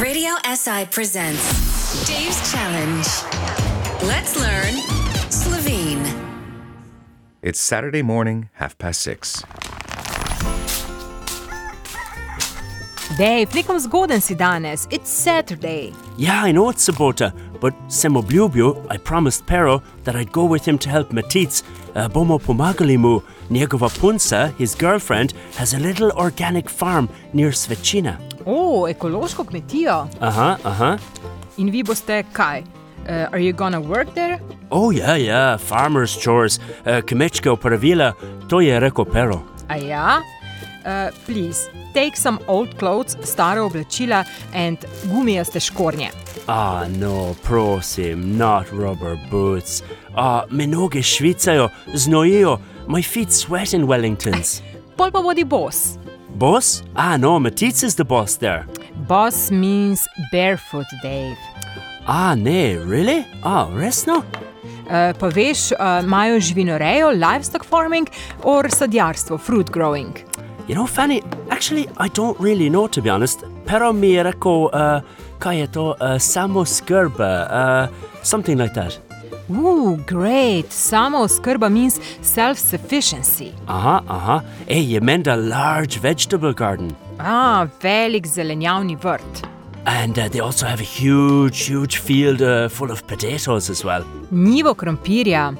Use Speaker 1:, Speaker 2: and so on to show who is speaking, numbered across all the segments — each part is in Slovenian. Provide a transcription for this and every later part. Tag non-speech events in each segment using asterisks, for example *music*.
Speaker 1: Radio SI presents Dave's Challenge. Let's learn Slovene.
Speaker 2: It's Saturday morning, half past six.
Speaker 3: Dave, nekom zgoden si danes. It's Saturday.
Speaker 4: Yeah, I know it's Sabota, but sem obljubil, I promised Pero that I'd go with him to help Matic. Uh, bomo pomagali mu. Njegova punca, his girlfriend, has a little organic farm near Svečina.
Speaker 3: O, ekološko kmetijo.
Speaker 4: Aha, aha.
Speaker 3: In vi boste kaj? Uh, are you gonna work there?
Speaker 4: Oh, yeah, yeah, farmer's chores. Uh, kmečka opravila, to je rekel Pero.
Speaker 3: A ja? Uh, please, take some old clothes, stare oblačila and gumijaste škornje.
Speaker 4: Ah, no, prosim, not rubber boots. Ah, me noge švicajo, znojijo, my feet sweat in Wellingtons.
Speaker 3: Pol pa bodi boss.
Speaker 4: Boss? Ah, no, Matic is the boss there.
Speaker 3: Boss means barefoot, Dave.
Speaker 4: Ah, ne, really? Ah, resno?
Speaker 3: Uh, pa veš, uh, imajo živinorejo, livestock farming or sadjarstvo, fruit growing.
Speaker 4: You know, Fanny, actually, I don't really know, to be honest. Pero mi rekel, uh, kaj je to, uh, uh, something like that.
Speaker 3: Ooh, great. Samo oskrba means self-sufficiency.
Speaker 4: Aha, aha. Hey, you meant a large vegetable garden.
Speaker 3: Ah, velik zelenjavni vrt.
Speaker 4: And uh, they also have a huge, huge field uh, full of potatoes as well.
Speaker 3: Njivo krompirja.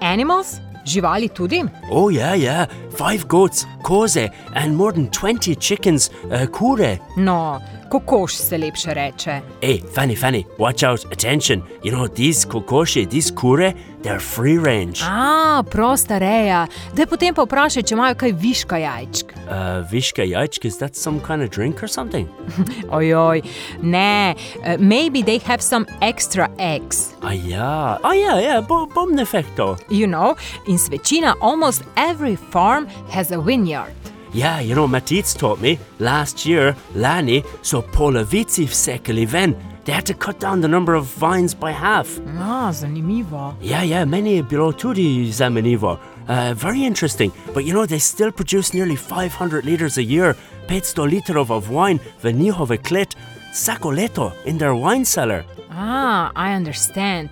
Speaker 3: Animals? Živali tudi?
Speaker 4: Oh, yeah, yeah. Five goats, koze, and more than 20 chickens, uh, kure.
Speaker 3: No, kokoš se lepše reče.
Speaker 4: Hey, Fanny, Fanny, watch out, attention. You know, these kokoši, these kure, they're free range.
Speaker 3: A, prosta reja. Daj potem pa vprašaj, če imajo kaj viška jajčk.
Speaker 4: Uh, Vishka Yachk, is that some kind of drink or something? *laughs*
Speaker 3: Ojoj, ne, uh, maybe they have some extra eggs.
Speaker 4: Ah, yeah. Oh, yeah, yeah, bo, bom defecto.
Speaker 3: You know, in Svečina almost every farm has a vineyard.
Speaker 4: Yeah, you know, Matic taught me last year, Lani, so polovici vsekali ven. They had to cut down the number of vines by half.
Speaker 3: A, zanimivo.
Speaker 4: Yeah, yeah, many bilo tudi zamenivo. Uh, very interesting. But you know, they still produce nearly 500 liters a year, 500 litrov of wine v njihove klet, vsako leto in their wine cellar.
Speaker 3: Ah, I understand.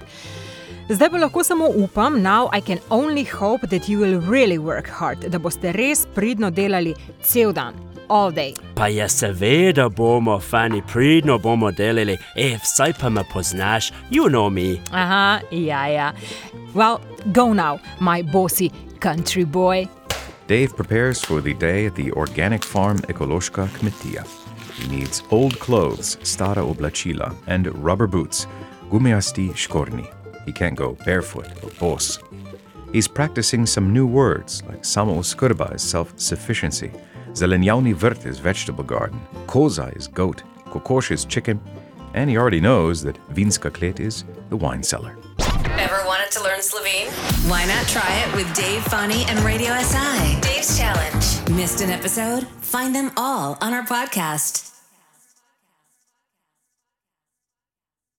Speaker 3: Zdaj pa lahko samo upam, now I can only hope that you will really work hard, da boste res pridno delali cel dan, all day.
Speaker 4: Pa je seveda bomo, Fanny, pridno bomo delali. E, vsaj pa me poznaš, you know me.
Speaker 3: Aha, ja, ja. Well, go now, my bossy country boy.
Speaker 2: Dave prepares for the day at the organic farm Ekoloshka Kmetija. He needs old clothes, stara oblachila, and rubber boots, gumiasti shkorni. He can't go barefoot or bos. He's practicing some new words like samo skurba is self-sufficiency, zelenjavni vrt is vegetable garden, koza is goat, kokosh is chicken, and he already knows that vinska klet is the wine cellar.
Speaker 1: Ever wanted to learn Slovene? Why not try it with Dave Funny and Radio SI? Dave's Challenge. Missed an episode? Find them all on our podcast.